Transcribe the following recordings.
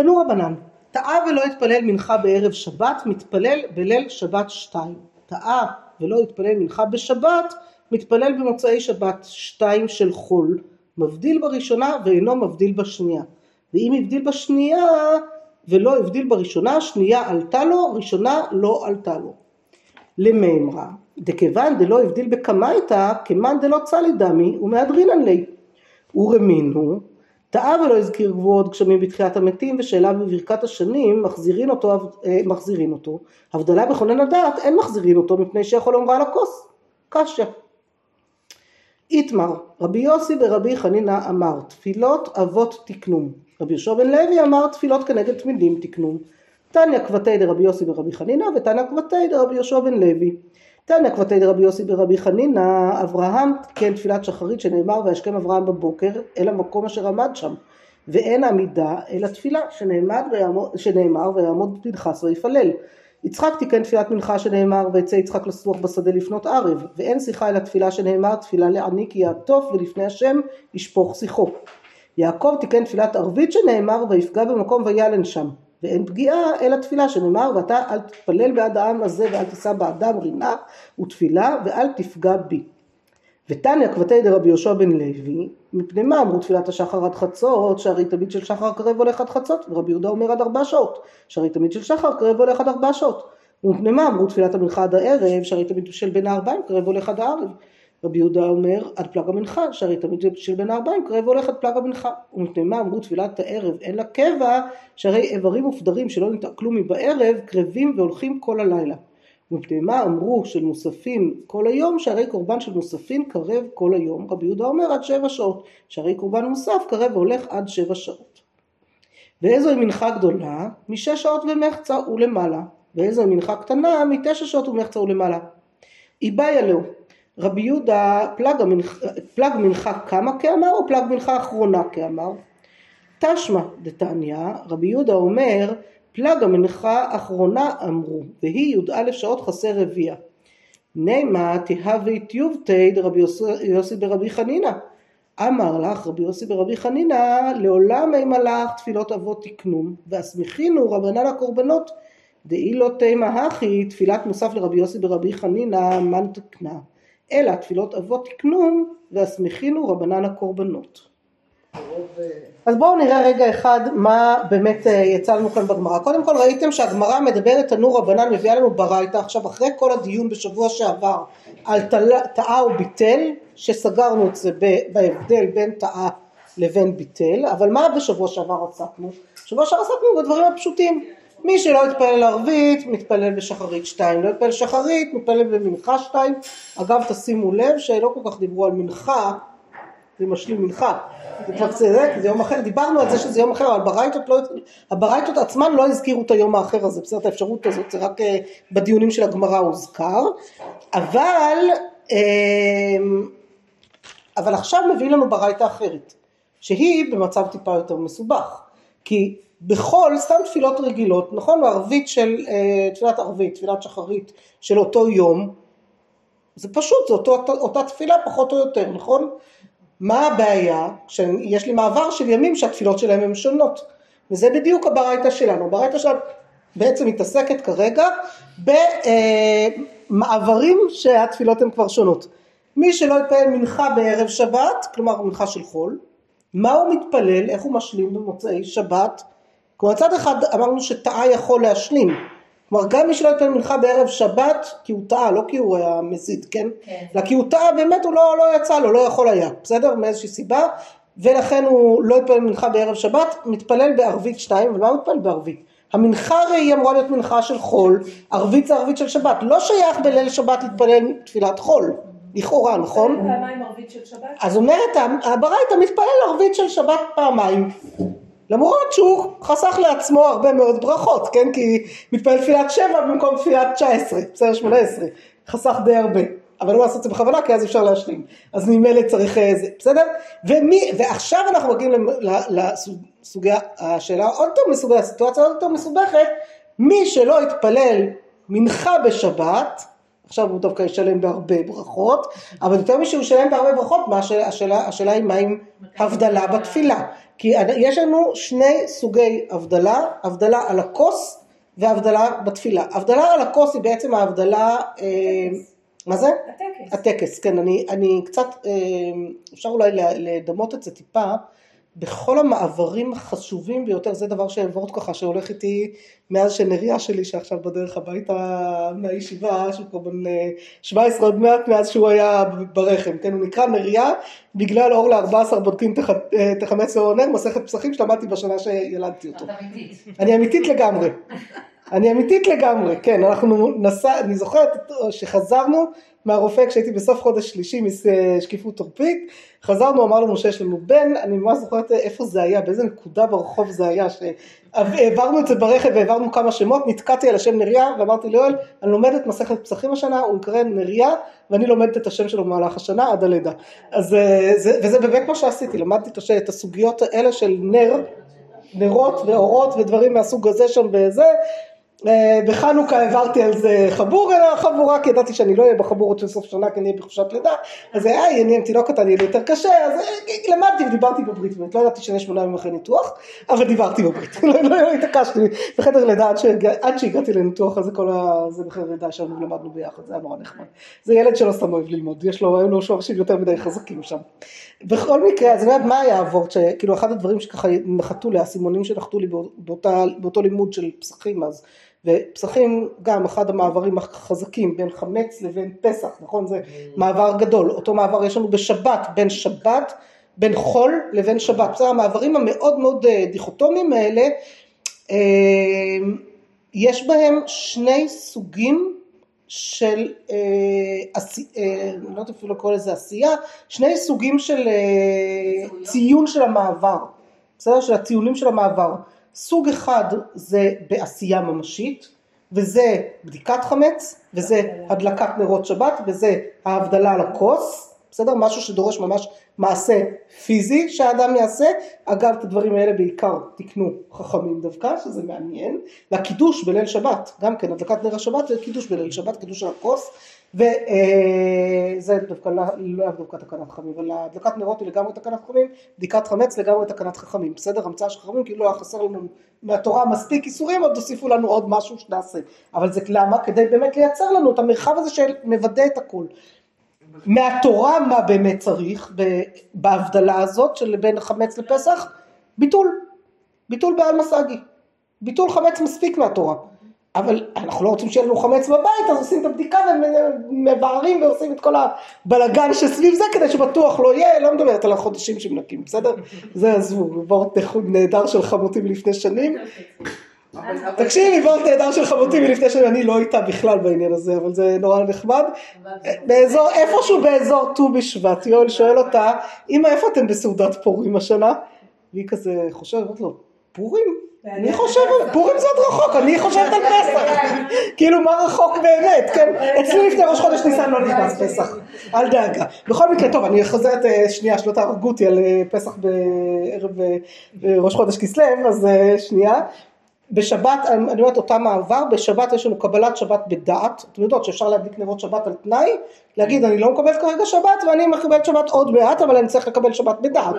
תנו רבנן, טעה ולא התפלל מנחה בערב שבת, מתפלל בליל שבת שתיים. טעה ולא התפלל מנחה בשבת, מתפלל במוצאי שבת שתיים של חול. מבדיל בראשונה ואינו מבדיל בשנייה. ואם הבדיל בשנייה ולא הבדיל בראשונה, שנייה עלתה לו, ראשונה לא עלתה לו. למימרא, דכיוון דלא הבדיל בקמייתא, כמאן דלא צלי דמי ומהדרינן לי. ורמינו, טעה ולא הזכיר גבוהות גשמים בתחיית המתים ושאלה בברכת השנים מחזירין אותו, אה, מחזירין אותו. הבדלה בכונן הדעת אין מחזירין אותו מפני שיכול לומרה על הכוס. קשה. איתמר, רבי יוסי ורבי חנינא אמר תפילות אבות תקנום. רבי יהושע בן לוי אמר תפילות כנגד תמידים תקנום. תניא כבתי דרבי יוסי ורבי חנינא ותניא כבתי דרבי יהושע בן לוי. תניא כבתי דרבי יוסי ורבי חנינא אברהם כן תפילת שחרית שנאמר וישכם אברהם בבוקר אל המקום אשר עמד שם ואין עמידה אלא תפילה שנאמר ויעמוד, פנחס ויפלל. יצחק תיקן תפילת מנחה שנאמר ויצא יצחק לסוח בשדה לפנות ערב ואין שיחה אלא תפילה שנאמר תפילה לעני כי יעטוף ולפני השם ישפוך שיחו. יעקב תיקן תפילת ערבית שנאמר ויפגע במקום וילן שם ואין פגיעה אלא תפילה שנאמר ואתה אל תתפלל בעד העם הזה ואל תישא באדם רינה ותפילה ואל תפגע בי. ותניא כבתי דרבי יהושע בן לוי מפני מה אמרו תפילת השחר עד חצות שהרי תמיד של שחר קרב הולך עד חצות? ורבי יהודה אומר עד ארבע שעות שהרי תמיד של שחר קרב הולך עד ארבע שעות. ומפני מה אמרו תפילת המנחה עד הערב שהרי תמיד של בין הארבעים קרב הולך עד הערב רבי יהודה אומר עד פלג המנחה שהרי תמיד של בין הארבעים קרב הולך עד פלג המנחה. ומפני מה אמרו תפילת הערב אין לה קבע שהרי איברים ופדרים שלא נתעכלו מבערב קרבים והולכים כל הלילה. ומפני מה אמרו של מוספים כל היום שהרי קורבן של מוספים קרב כל היום. רבי יהודה אומר עד שבע שעות שהרי קורבן מוסף קרב והולך עד שבע שעות. ואיזוהי מנחה גדולה? משש שעות ומחצה ולמעלה. ואיזוהי מנחה קטנה? מתשע שעות ומחצה ולמעלה. איבאי עליהו רבי יהודה פלג, המנח, פלג מנחה כמה כאמר או פלג מנחה אחרונה כאמר? תשמע דתניא רבי יהודה אומר פלג המנחה אחרונה אמרו והיא י"א שעות חסר רביע. נימה תהווה טיובתי דרבי יוסי ברבי חנינא. אמר לך רבי יוסי ברבי חנינא לעולם אימה לך תפילות אבות תקנום והסמיכינו רבנן הקורבנות דאי לא תימה הכי תפילת מוסף לרבי יוסי ברבי חנינא מן תקנה אלא תפילות אבות תקנום והסמיכינו רבנן הקורבנות. אז בואו נראה רגע אחד מה באמת אה, יצא לנו כאן בגמרא. קודם כל ראיתם שהגמרא מדברת תנו רבנן מביאה לנו ברייתא עכשיו אחרי כל הדיון בשבוע שעבר על טעה וביטל שסגרנו את זה בהבדל בין טעה לבין ביטל אבל מה בשבוע שעבר עסקנו? בשבוע שעבר עסקנו בדברים הפשוטים מי שלא יתפלל ערבית מתפלל בשחרית שתיים, לא יתפלל שחרית מתפלל במנחה שתיים. אגב תשימו לב שלא כל כך דיברו על מנחה, זה משלים מנחה, זה כבר צדק, זה יום אחר, דיברנו על זה שזה יום אחר, אבל ברייתות, לא, הברייתות עצמן לא הזכירו את היום האחר הזה, בסדר, את האפשרות הזאת, זה רק אה, בדיונים של הגמרא הוזכר, אבל, אמ, אבל עכשיו מביא לנו ברייתא אחרת, שהיא במצב טיפה יותר מסובך, כי בכל סתם תפילות רגילות, נכון? ערבית של, אה, תפילת ערבית, תפילת שחרית של אותו יום, זה פשוט, אותו, אותה תפילה פחות או יותר, נכון? מה הבעיה? כשיש לי מעבר של ימים שהתפילות שלהם הן שונות, וזה בדיוק הברייתא שלנו, הברייתא שלנו בעצם מתעסקת כרגע במעברים שהתפילות הן כבר שונות. מי שלא יתפלל מנחה בערב שבת, כלומר מנחה של חול, מה הוא מתפלל, איך הוא משלים במוצאי שבת, כלומר מצד אחד אמרנו שטעה יכול להשלים כלומר גם מי שלא יתפלל מנחה בערב שבת כי הוא טעה לא כי הוא היה מזיד כן? כן. אלא כי הוא טעה באמת הוא לא, לא יצא לו לא יכול היה בסדר מאיזושהי סיבה ולכן הוא לא יתפלל מנחה בערב שבת מתפלל בערבית שתיים ומה הוא מתפלל בערבית? המנחה הרי היא אמורה להיות מנחה של חול ערבית זה ערבית של שבת לא שייך בליל שבת להתפלל תפילת חול לכאורה נכון? פעמיים ערבית של שבת? אז אומרת הברייתא מתפלל ערבית של שבת פעמיים למרות שהוא חסך לעצמו הרבה מאוד ברכות, כן? כי מתפלל תפילת שבע במקום תפילת תשע עשרה, בסדר שמונה עשרה, חסך די הרבה. אבל לא לעשות את זה בכוונה כי אז אפשר להשלים. אז ממילא צריך אה, זה, בסדר? ומי, ועכשיו אנחנו מגיעים לסוגיה, השאלה עוד יותר מסוגיה, הסיטואציה עוד יותר מסובכת, מי שלא יתפלל מנחה בשבת, עכשיו הוא דווקא ישלם בהרבה ברכות, אבל יותר משהוא ישלם בהרבה ברכות, מה השאלה, השאלה, השאלה היא מה עם הבדלה בתפילה. כי יש לנו שני סוגי הבדלה, הבדלה על הכוס והבדלה בתפילה. הבדלה על הכוס היא בעצם ההבדלה, אה, מה זה? הטקס. הטקס, כן, אני, אני קצת, אה, אפשר אולי לדמות את זה טיפה. בכל המעברים החשובים ביותר, זה דבר שאעבוד ככה, שהולך איתי מאז שנריה שלי, שעכשיו בדרך הביתה מהישיבה, שהוא כבר בן 17 עוד מעט מאז שהוא היה ברחם, כן, הוא נקרא נריה בגלל אור ל-14 בודקים תחמץ אור נר, מסכת פסחים שלמדתי בשנה שילדתי אותו. אני אמיתית לגמרי. אני אמיתית לגמרי, כן, אנחנו נסע, אני זוכרת שחזרנו מהרופא כשהייתי בסוף חודש שלישי משקיפות עורפית, חזרנו אמר לנו שיש לנו בן, אני ממש זוכרת איפה זה היה, באיזה נקודה ברחוב זה היה, שהעברנו את זה ברכב והעברנו כמה שמות, נתקעתי על השם נריה ואמרתי ליואל, אני לומדת מסכת פסחים השנה, הוא יקרא נריה ואני לומדת את השם שלו במהלך השנה עד הלידה. אז אה, זה, וזה באמת מה שעשיתי, למדתי את הסוגיות האלה של נר, נרות ואורות ודברים מהסוג הזה שם וזה, אה, בחנוכה העברתי על זה חבור אל החבורה כי ידעתי שאני לא אהיה בחבורות של סוף שנה כי אני אהיה בחופשת לידה. אז זה היה עניין תינוק קטן יהיה לי יותר קשה. אז אה, למדתי ודיברתי בברית באמת לא ידעתי שאני שמונה ימים אחרי ניתוח אבל דיברתי בברית. לא, לא, לא התעקשתי. בחדר לידה עד שהגעתי לניתוח אז כל זה בחדר לידה שלנו למדנו ביחד זה היה נורא נחמד. זה ילד שלא סתם אוהב ללמוד יש לו היו לו שורשים יותר מדי חזקים שם. בכל מקרה אז מה היה עבור כאילו אחד הדברים שככה נחתו לי האסימונים שנחתו לי באותו לימוד של פסחים אז ופסחים גם אחד המעברים החזקים בין חמץ לבין פסח, נכון? זה מעבר גדול. אותו מעבר יש לנו בשבת, בין שבת, בין חול לבין שבת. בסדר, המעברים המאוד מאוד אה, דיכוטומיים האלה, אה, יש בהם שני סוגים של, אה, אני לא יודעת אפילו לקרוא לזה עשייה, שני סוגים של ציון של המעבר, בסדר? של הציונים של המעבר. סוג אחד זה בעשייה ממשית, וזה בדיקת חמץ, וזה הדלקת נרות שבת, וזה ההבדלה על הכוס, בסדר? משהו שדורש ממש מעשה פיזי שהאדם יעשה. אגב, את הדברים האלה בעיקר תקנו חכמים דווקא, שזה מעניין. והקידוש בליל שבת, גם כן, הדלקת נר השבת זה קידוש בליל שבת, קידוש על הכוס. וזה אה, דווקא לא, לא דווקא תקנת חכמים, אבל הדלקת נרות היא לגמרי תקנת חכמים, בדיקת חמץ לגמרי תקנת חכמים, בסדר? המצאה של חכמים, כאילו לא היה חסר לנו מהתורה מספיק איסורים, עוד תוסיפו לנו עוד משהו שנעשה. אבל זה למה? כדי באמת לייצר לנו את המרחב הזה שמוודא את הכל. מהתורה מה באמת צריך בהבדלה הזאת של בין חמץ לפסח? ביטול. ביטול בעל מסגי. ביטול חמץ מספיק מהתורה. אבל אנחנו לא רוצים שיהיה לנו חמץ בבית, אז עושים את הבדיקה ומבערים ועושים את כל הבלגן שסביב זה כדי שבטוח לא יהיה, לא מדברת על החודשים שמנקים, בסדר? זה עזבו, וורט נהדר של חמותי מלפני שנים. תקשיבי, וורט נהדר של חמותי מלפני שנים, אני לא איתה בכלל בעניין הזה, אבל זה נורא נחמד. באזור, איפשהו באזור ט"ו בשבט, יואל שואל אותה, אמא איפה אתם בסעודת פורים השנה? והיא כזה חושבת לו, פורים? אני חושבת, פורים זה עוד רחוק, אני חושבת על פסח, כאילו מה רחוק באמת, כן, אצלי לפני ראש חודש ניסן לא נכנס פסח, אל דאגה. בכל מקרה, טוב, אני חוזרת אה, שנייה, שלא תהרגו אותי על אה, פסח בערב אה, ראש חודש כסלו, אז שנייה. בשבת, אני אומרת אותה מעבר, בשבת יש לנו קבלת שבת בדעת, אתם יודעות שאפשר להדליק נרות שבת על תנאי, להגיד אני לא מקבל כרגע שבת ואני מקבל שבת עוד מעט אבל אני צריך לקבל שבת בדעת.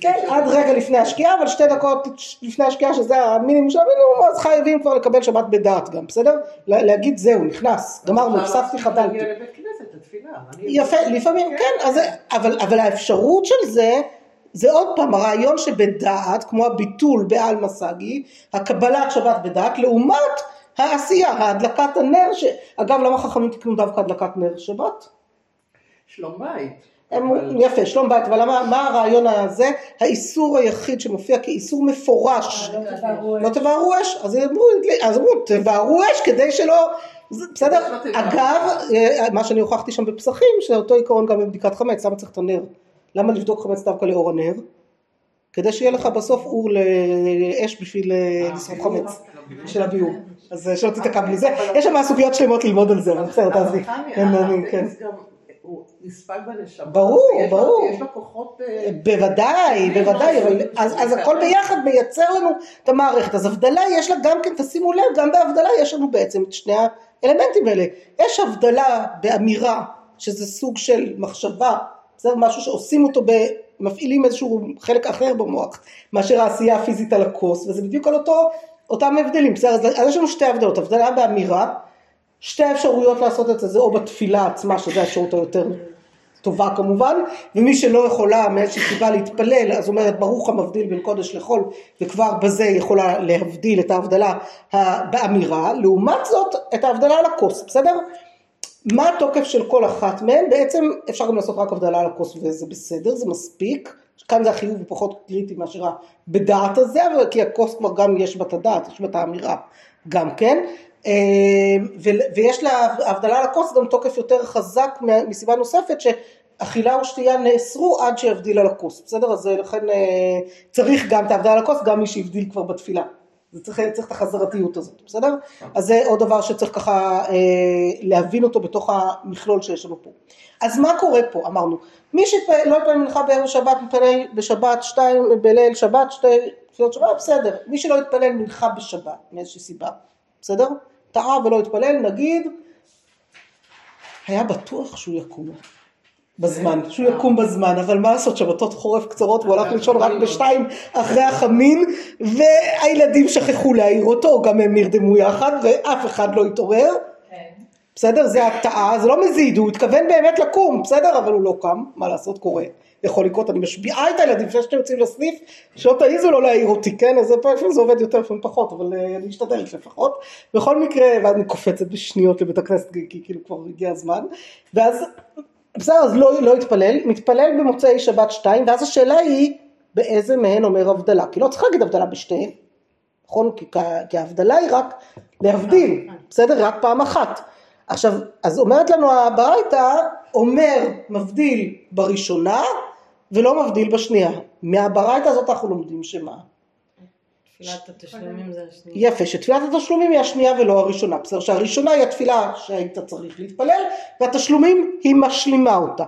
כן, עד רגע לפני השקיעה, אבל שתי דקות לפני השקיעה שזה המינימום של המינימום, אז חייבים כבר לקבל שבת בדעת גם, בסדר? להגיד זהו, נכנס, גמרנו, הפסקתי חדלתי. יפה, לפעמים כן, אבל האפשרות של זה זה עוד פעם הרעיון שבדעת, כמו הביטול בעל מסגי, הקבלת שבת בדעת, לעומת העשייה, ההדלקת הנר, ש... אגב למה חכמים תקנו דווקא הדלקת נר שבת? שלום בית. הם, אבל... יפה, שלום בית, אבל למה, מה הרעיון הזה? האיסור היחיד שמופיע כאיסור מפורש, לא תבערו אש, אז אמרו, אז אמרו תבערו אש כדי שלא, בסדר, אגב, אה, מה שאני הוכחתי שם בפסחים, שאותו עיקרון גם בבדיקת חמץ, למה צריך את הנר? למה לבדוק חמץ דווקא לאור הנר? כדי שיהיה לך בסוף אור לאש בשביל אה, לשרוף חמץ, של הביאור. אז שלא תתקע בלי זה. יש שם סוגיות שלמות ללמוד על זה, אבל בסדר, תעזבי. כן, כן. נספג בנשמה. ברור, ברור. יש לו כוחות... אה, בוודאי, בוודאי, אבל אז הכל ביחד מייצר לנו את המערכת. אז הבדלה יש לה גם כן, תשימו לב, גם בהבדלה יש לנו בעצם את שני האלמנטים האלה. יש הבדלה באמירה, שזה סוג של מחשבה, זה משהו שעושים אותו, ב, מפעילים איזשהו חלק אחר במוח, מאשר העשייה הפיזית על הכוס, וזה בדיוק על אותו, אותם הבדלים. בסדר, אז, יש לנו שתי הבדלות, הבדלה באמירה, שתי האפשרויות לעשות את זה, זה או בתפילה עצמה, שזו האפשרות היותר טובה כמובן, ומי שלא יכולה מאיזושהי סיבה להתפלל, אז אומרת ברוך המבדיל בין קודש לחול, וכבר בזה יכולה להבדיל את ההבדלה באמירה, לעומת זאת את ההבדלה על הכוס, בסדר? מה התוקף של כל אחת מהן? בעצם אפשר גם לעשות רק הבדלה על הכוס וזה בסדר, זה מספיק. כאן זה החיוב פחות קריטי מאשר בדעת הזה, אבל כי הכוס כבר גם יש בה את הדעת, יש בה את האמירה גם כן. אה, ויש להבדלה על הכוס גם תוקף יותר חזק מסיבה נוספת שאכילה ושתייה נאסרו עד שיבדיל על הכוס, בסדר? אז לכן אה, צריך גם את ההבדלה על הכוס, גם מי שהבדיל כבר בתפילה. זה צריך, צריך את החזרתיות הזאת, בסדר? אז זה עוד דבר שצריך ככה אה, להבין אותו בתוך המכלול שיש לנו פה. אז מה קורה פה? אמרנו, מי שלא יתפלל מנחה בערב שבת, מתפלל בשבת שתיים, בליל שבת, שתי תפילות שבת, בסדר. מי שלא יתפלל מנחה בשבת, מאיזושהי סיבה, בסדר? טעה ולא יתפלל, נגיד, היה בטוח שהוא יקום. בזמן, שהוא יקום בזמן, אבל מה לעשות, שבתות חורף קצרות, והוא הלך לישון רק בשתיים אחרי החמין, והילדים שכחו להעיר אותו, גם הם נרדמו יחד, ואף אחד לא התעורר. בסדר? זה הטעה, זה לא מזיד, הוא התכוון באמת לקום, בסדר? אבל הוא לא קם, מה לעשות, קורה. יכול לקרות, אני משביעה את הילדים לפני שאתם יוצאים לסניף, שלא תעיזו לא להעיר אותי, כן? אז לפעמים זה עובד יותר, לפעמים פחות, אבל אה, אני משתדלת לפחות. בכל מקרה, ואז אני קופצת בשניות לבית הכנסת, כי כאילו כבר הגיע הזמן, ואז, בסדר, אז לא, לא התפלל, מתפלל במוצאי שבת שתיים, ואז השאלה היא, באיזה מהן אומר הבדלה? כי לא צריך להגיד הבדלה בשתיהן, נכון? כי, ההבדלה היא רק להבדיל, בסדר? רק פעם אחת. עכשיו, אז אומרת לנו הברייתא, אומר מבדיל בראשונה ולא מבדיל בשנייה. מהברייתא הזאת אנחנו לומדים שמה? תפילת התשלומים זה השנייה. יפה, שתפילת התשלומים היא השנייה ולא הראשונה. בסדר, שהראשונה היא התפילה שהיית צריך להתפלל, והתשלומים היא משלימה אותה.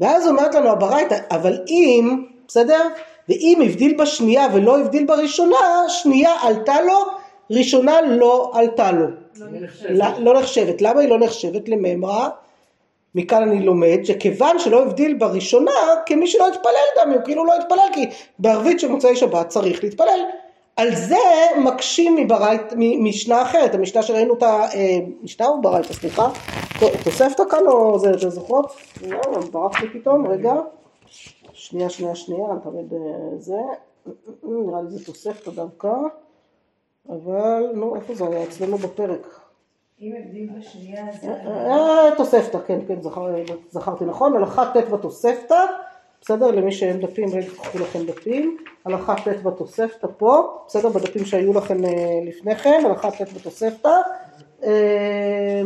ואז אומרת לנו הברייתא, אבל אם, בסדר? ואם הבדיל בשנייה ולא הבדיל בראשונה, שנייה עלתה לו, ראשונה לא עלתה לו. לא נחשבת. לא, נחשבת. למה היא לא נחשבת לממרה? מכאן אני לומד שכיוון שלא הבדיל בראשונה, כמי שלא התפלל גם, הוא כאילו לא התפלל, כי בערבית של מוצאי שבת צריך להתפלל. על זה מקשים מברית, משנה אחרת, המשנה שראינו אותה, אה, משנה או ברייתא, סליחה, תוספתא כאן או זה, אתם זוכרות? לא, ברח לי פתאום, רגע, שנייה, שנייה, שנייה, אני תמיד אה, זה, נראה לי זה תוספתא דווקא, אבל נו, איפה זה היה? אצלנו בפרק. אה, תוספתא, כן, כן, זכר, זכרתי נכון, הלכה ט' בתוספתא, בסדר, למי שאין דפים, רגע, קחו לכם דפים, הלכה ט' בתוספתא פה, בסדר, בדפים שהיו לכם אה, לפני כן, הלכה ט' בתוספתא, אה,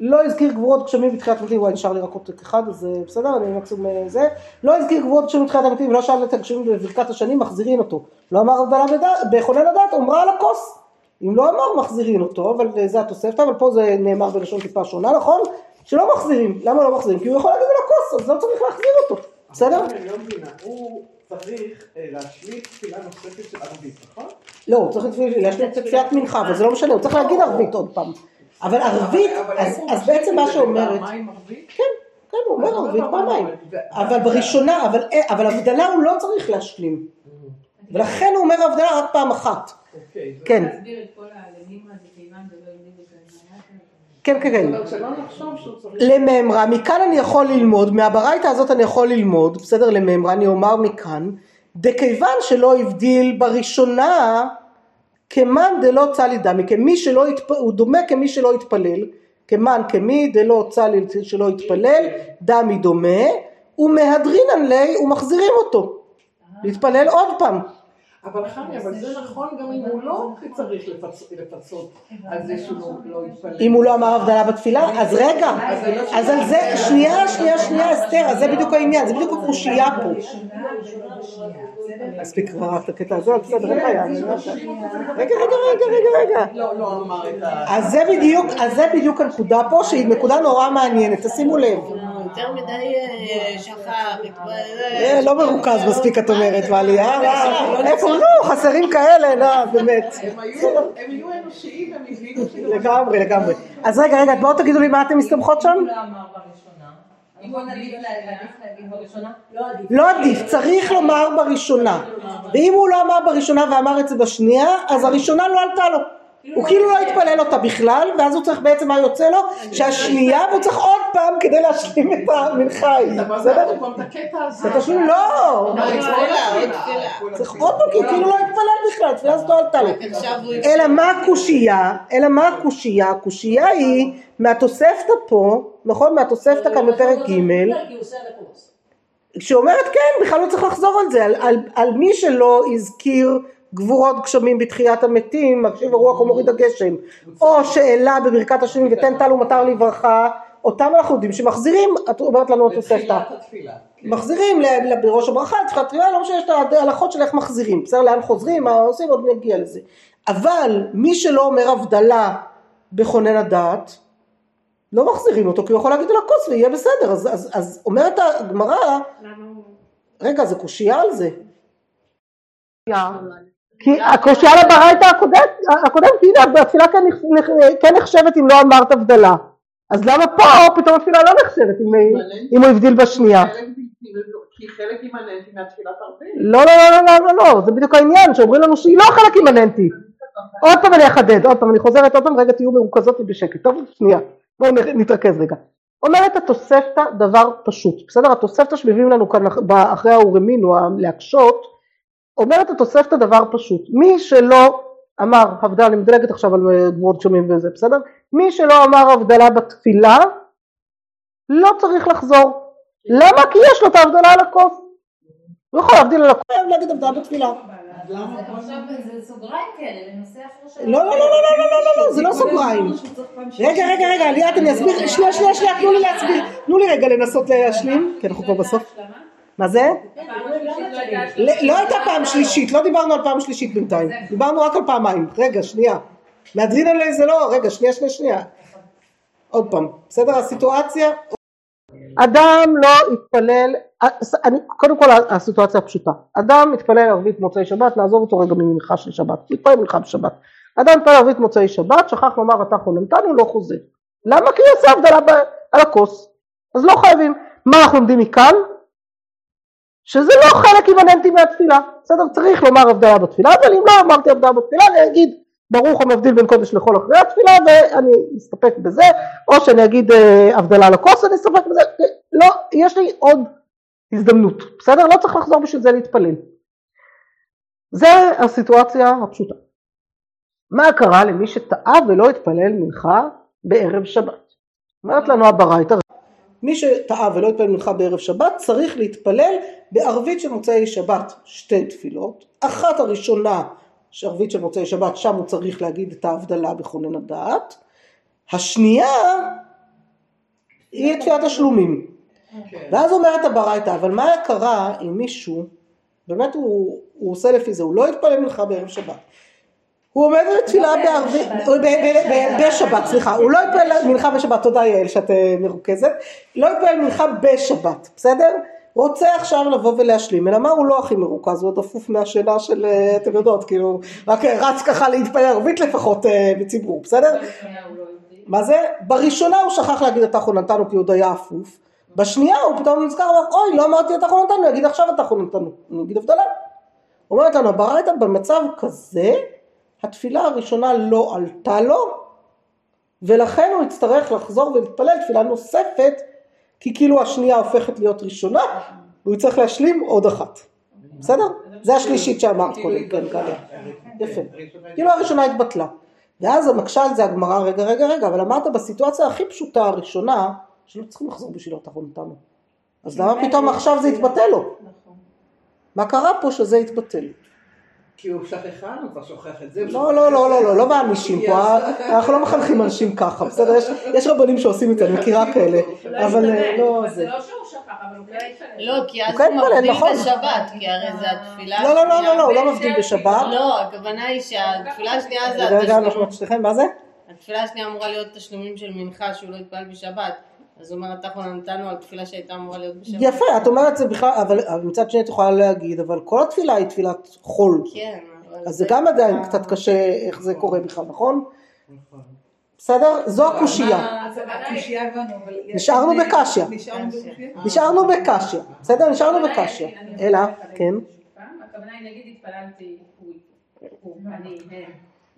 לא הזכיר גבורות גשמים בתחילת המתים, וואי נשאר לי רק עוד אחד, אז אה, בסדר, אני מקסימום אה, זה, לא הזכיר גבורות גשמים בתחילת המתים, ולא שאל את הגשמים בברכת השנים, מחזירין אותו, לא אמר בכונן הדעת, אמרה על הכוס, אם לא אמר מחזירין אותו, אבל זה התוספתא, אבל פה זה נאמר בלשון טיפה שונה, נכון? שלא מחזירים, למה לא מחזירים? כי הוא יכול להגיד על הכוס, אז לא צריך להחזיר אותו, בסדר? אני לא מבינה, הוא צריך אה, להשלים תפילה נוספת של ערבית, נכון? לא, הוא צריך לו תפילת מנחה, אבל זה לא משנה, הוא צריך להגיד ערבית עוד פעם. אבל ערבית, אז- בעצם מה שאומרת? כן, כן, הוא אומר ערבית פעמיים. אבל בראשונה, אבל אה, אבל הבדלה הוא לא צריך להשלים, ולכן הוא אומר הבדלה רק פעם אחת, אוקיי. כן, להסביר את כל הלנימה זה כיוון ולא יודעים את זה. כן, כן, כן. לממרה, מכאן אני יכול ללמוד, מהברייתא הזאת אני יכול ללמוד, בסדר, לממרה, אני אומר מכאן, דכיוון שלא הבדיל בראשונה, כמן דלא צלי דמי, כמי שלא, התפ... הוא דומה כמי שלא התפלל, כמן כמי דלא צלי שלא התפלל, דמי דומה, ומהדרינן לי ומחזירים אותו, להתפלל עוד פעם, אבל חני, אבל זה נכון גם אם הוא לא צריך לפצ- לפצות על זה שהוא לא- לא יתפלל. אם הוא לא אמר הבדלה בתפילה, אז רגע, אז על זה, שנייה, שנייה, שנייה, אסתר, אז זה בדיוק העניין, זה בדיוק הקושייה פה. מספיק כבר רק את הקטע הזה, בסדר, אין בעיה, אני אומרת. רגע, רגע, רגע, רגע, רגע. לא, לא אמר את ה... אז זה בדיוק, אז זה בדיוק הנקודה פה, שהיא נקודה נורא מעניינת, תשימו לב. יותר מדי אה, אה, לא מרוכז מספיק את אומרת, מעלייה, איפה לא, חסרים כאלה, לא, באמת. הם היו- אנושיים, הם הבינו כאילו... לגמרי, לגמרי. אז רגע, רגע, בואו תגידו לי מה אתם מסתמכות שם? לא? לא. לא עדיף, צריך לומר בראשונה. ואם הוא לא אמר בראשונה ואמר את זה בשנייה, אז הראשונה לא עלתה לו. הוא כאילו לא התפלל אותה בכלל, ואז הוא צריך בעצם, מה יוצא לו? שהשנייה, והוא צריך עוד פעם כדי להשלים את המנחה ההיא. אתה בסדר? עוד פעם את הקטע הזה. אתה תשלים, לא! תפילה, תפילה. צריך עוד פעם, כי הוא כאילו לא התפלל בכלל, התפילה הזאת לא עלתה לו. אלא מה הקושייה? אלא מה הקושייה? הקושייה היא מהתוספתא פה, נכון? מהתוספתא כאן בפרק ג' כי הוא עושה על הקורס. שאומרת כן, בכלל לא צריך לחזור על זה, על, על, על מי שלא הזכיר גבורות גשמים בתחיית המתים, מקשיב הרוח ומוריד הגשם, או שאלה בברכת השנים ותן טל ומטר לברכה, אותם אנחנו יודעים שמחזירים, את אומרת לנו התוספתא, בתחילת התפילה. מחזירים ל- ל- בראש הברכה, לתחילת התפילה, לא משנה, יש את ההלכות של איך מחזירים, בסדר, לאן חוזרים, מה עושים, עוד נגיע לזה. אבל מי שלא אומר הבדלה בכונן הדעת, לא מחזירים אותו, כי הוא יכול להגיד על הכוס ויהיה בסדר, אז, אז, אז אומרת הגמרא, רגע, זה קושייה על זה. כי הקושייה לברייתא הקודמת, התפילה כן, כן נחשבת אם לא אמרת הבדלה. אז למה פה פתאום התפילה לא נחשבת אם, הוא הבדיל בשנייה? כי חלק אימננטי מהתפילת ערבית. לא, לא, לא, לא, לא, לא, זה בדיוק העניין, שאומרים לנו שהיא לא חלק אימננטי. עוד פעם אני אחדד, עוד פעם, אני חוזרת עוד פעם, רגע תהיו מרוכזות ובשקט, טוב? שנייה, בואו נתרכז רגע. אומרת התוספתא דבר פשוט, בסדר? התוספתא שמביאים לנו כאן אחרי האורמינו, להקשות, אומרת התוספתא דבר פשוט, מי שלא אמר הבדלה, אני מדלגת עכשיו על אה, גבוהות שומעים וזה, בסדר? מי שלא אמר הבדלה בתפילה, לא צריך לחזור. למה? כי יש לו את ההבדלה על הקוף. הוא יכול להבדיל על הקוף. הוא יכול להגיד הבדלה בתפילה. לא, לא, לא, לא, לא, לא, לא, לא, לא, זה לא סוגריים. רגע, רגע, רגע, ליאת, אני אסביר, שנייה, שנייה, שנייה, תנו לי להסביר, תנו לי רגע לנסות להשלים, כי אנחנו כבר בסוף. מה זה? לא הייתה פעם שלישית, לא דיברנו על פעם שלישית בינתיים, דיברנו רק על פעמיים, רגע, שנייה. מהדרינלי זה לא, רגע, שנייה, שנייה, שנייה. עוד פעם, בסדר הסיטואציה? אדם לא יתפלל, אני, קודם כל הסיטואציה הפשוטה, אדם מתפלל ערבית מוצאי שבת, נעזוב אותו רגע ממנחה של שבת, מתפלל מנחה בשבת, אדם מתפלל ערבית מוצאי שבת, שכח לומר אתה חוננתנו, לא חוזר, למה? כי הוא עושה הבדלה על הכוס, אז לא חייבים, מה אנחנו לומדים מכאן? שזה לא חלק אימננטי מהתפילה, בסדר? צריך לומר הבדלה בתפילה, אבל אם לא אמרתי הבדלה בתפילה אני אגיד ברוך המבדיל בין קודש לחול אחרי התפילה ואני אסתפק בזה, או שאני אגיד אה, הבדלה על הכוס, אני אסתפק בזה, לא, יש לי עוד הזדמנות, בסדר? לא צריך לחזור בשביל זה להתפלל. זה הסיטואציה הפשוטה. מה קרה למי שטעה ולא התפלל מנחה בערב שבת? אומרת לנו הברייתא, מי שטעה ולא התפלל מנחה בערב שבת צריך להתפלל בערבית של מוצאי שבת שתי תפילות, אחת הראשונה שערבית של מוצאי שבת שם הוא צריך להגיד את ההבדלה בכונן הדעת, השנייה היא תפילת השלומים. ואז אומרת הברייתא, אבל מה קרה אם מישהו, באמת הוא, הוא עושה לפי זה, הוא לא התפלל מנחה בערב שבת. הוא עומד בתפילה בערבית, ב- ב- ב- בשבת, סליחה, הוא לא התפלל מנחה בשבת, תודה יעל שאת אה, מרוכזת, לא התפלל מנחה בשבת, בסדר? רוצה עכשיו לבוא ולהשלים, אלא מה הוא לא הכי מרוכז, הוא עוד אפוף מהשינה של, אה, אתם יודעות, כאילו, רק אה, רץ ככה להתפלל ערבית לפחות בציבור, בסדר? מה זה? בראשונה הוא שכח להגיד את החוננתנו כי הוא עוד היה אפוף, בשנייה הוא פתאום נזכר, אמר, אוי לא אמרתי את החוננתנו, אני אגיד עכשיו את החוננתנו, אני אגיד הבדלה. אומרת לנו הברייתא במצב כזה, התפילה הראשונה לא עלתה לו, ולכן הוא יצטרך לחזור ולהתפלל תפילה נוספת, כי כאילו השנייה הופכת להיות ראשונה, והוא יצטרך להשלים עוד אחת. בסדר? זה השלישית שאמרת קודם, כן, גליה. יפה. כאילו הראשונה התבטלה. ואז המקשה זה הגמרא, רגע, רגע, רגע, אבל אמרת בסיטואציה הכי פשוטה הראשונה, שלא צריכים לחזור בשביל אותה חונתנו. אז למה פתאום עכשיו זה יתבטל לו? מה קרה פה שזה יתבטל? כי הוא שכחן, הוא כבר שוכח את זה. לא, לא, את לא, זה. לא, לא, לא מענישים פה, אנחנו לא מחנכים אנשים ככה, בסדר? יש- יש רבנים שעושים את זה, אני מכירה כאלה, אבל אה, לא זה. זה לא שהוא שכח, אבל הוא כן התפלל. לא, כי אז הוא כן התפלל, מבדיל נכון. בשבת, כי הרי זה התפילה לא, לא, לא, לא, לא, הוא לא השנייה. מבדיל בשבת. לא, הכוונה היא שהתפילה השנייה זה רגע, רגע, אנחנו התשלום. שניכם, מה זה? התפילה השנייה אמורה להיות תשלומים של מנחה שהוא לא יתפלל בשבת. אז הוא אומר, אנחנו נתנו על תפילה שהייתה אמורה להיות בשבת. יפה, את אומרת זה בכלל, אבל אבל מצד שני את יכולה להגיד, אבל כל התפילה היא תפילת חול. כן, אבל אז זה גם עדיין קצת קשה איך זה קורה בכלל, נכון? בסדר? זו הקושייה. נשארנו בקשיא. נשארנו בקשיא? נשארנו בקשיא, בסדר? נשארנו בקשיא. אלא, כן, הכוונה היא נגיד התפללתי, הוא, הוא, אני, הם.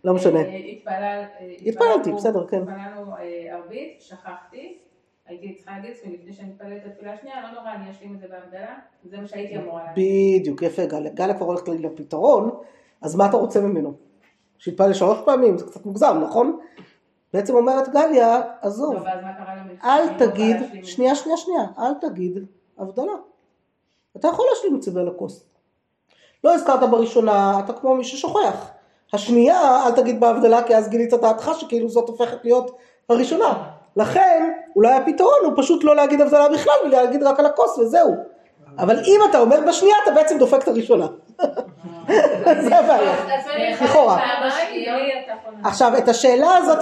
לא משנה. אה, התפלל, אה, התפללתי, בסדר, כן. התפללנו אה, ערבית, שכחתי, הייתי צריכה להגיד לעצמי לפני שאני מתפללת את התפילה השנייה, לא נורא, אני אשלים את זה בהבדלה, זה מה שהייתי אמורה להגיד. בדיוק, יפה גליה. גליה כבר הולכת לפתרון, אז מה אתה רוצה ממנו? שיתפלל שלוש פעמים, זה קצת מוגזם, נכון? בעצם אומרת גליה, עזוב, לנו? אל שאני לא תגיד. שנייה, שנייה, שנייה, אל תגיד הבדלה. אתה יכול להשלים את זה הכוס. לא הזכרת בראשונה, אתה כמו מי ששוכח. השנייה, אל תגיד בהבדלה, כי אז גילית את דעתך שכאילו זאת הופכת להיות הראשונה. לכן, אולי הפתרון הוא פשוט לא להגיד הבדלה בכלל, ולהגיד רק על הכוס וזהו. אבל אם אתה אומר בשנייה, אתה בעצם דופק את הראשונה. זה הבעיה. לכאורה. עכשיו את השאלה הזאת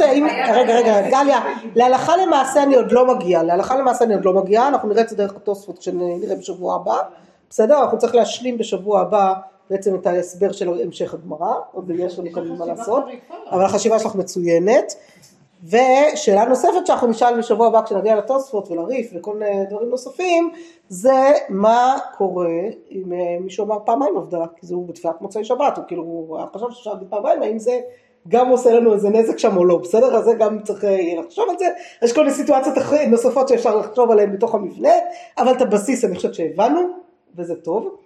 רגע רגע גליה, להלכה למעשה אני עוד לא מגיעה, להלכה למעשה אני עוד לא מגיעה, אנחנו נראה את זה דרך התוספות כשנראה בשבוע הבא, בסדר? אנחנו צריך להשלים בשבוע הבא בעצם את ההסבר של המשך הגמרא, עוד יש לנו כאן מה לעשות, אבל החשיבה שלך מצוינת, ושאלה נוספת שאנחנו נשאל בשבוע הבא כשנגיע לתוספות ולריף וכל מיני דברים נוספים, זה מה קורה אם אה, מישהו אמר פעמיים הבדלה, כי זה הוא בתפילת מוצאי שבת, הוא כאילו, חשב שאפשר להגיד פעמיים, האם זה גם עושה לנו איזה נזק שם או לא, בסדר? אז זה גם צריך אה, לחשוב על זה, יש כל מיני סיטואציות נוספות שאפשר לחשוב עליהן בתוך המבנה, אבל את הבסיס אני חושבת שהבנו, וזה טוב.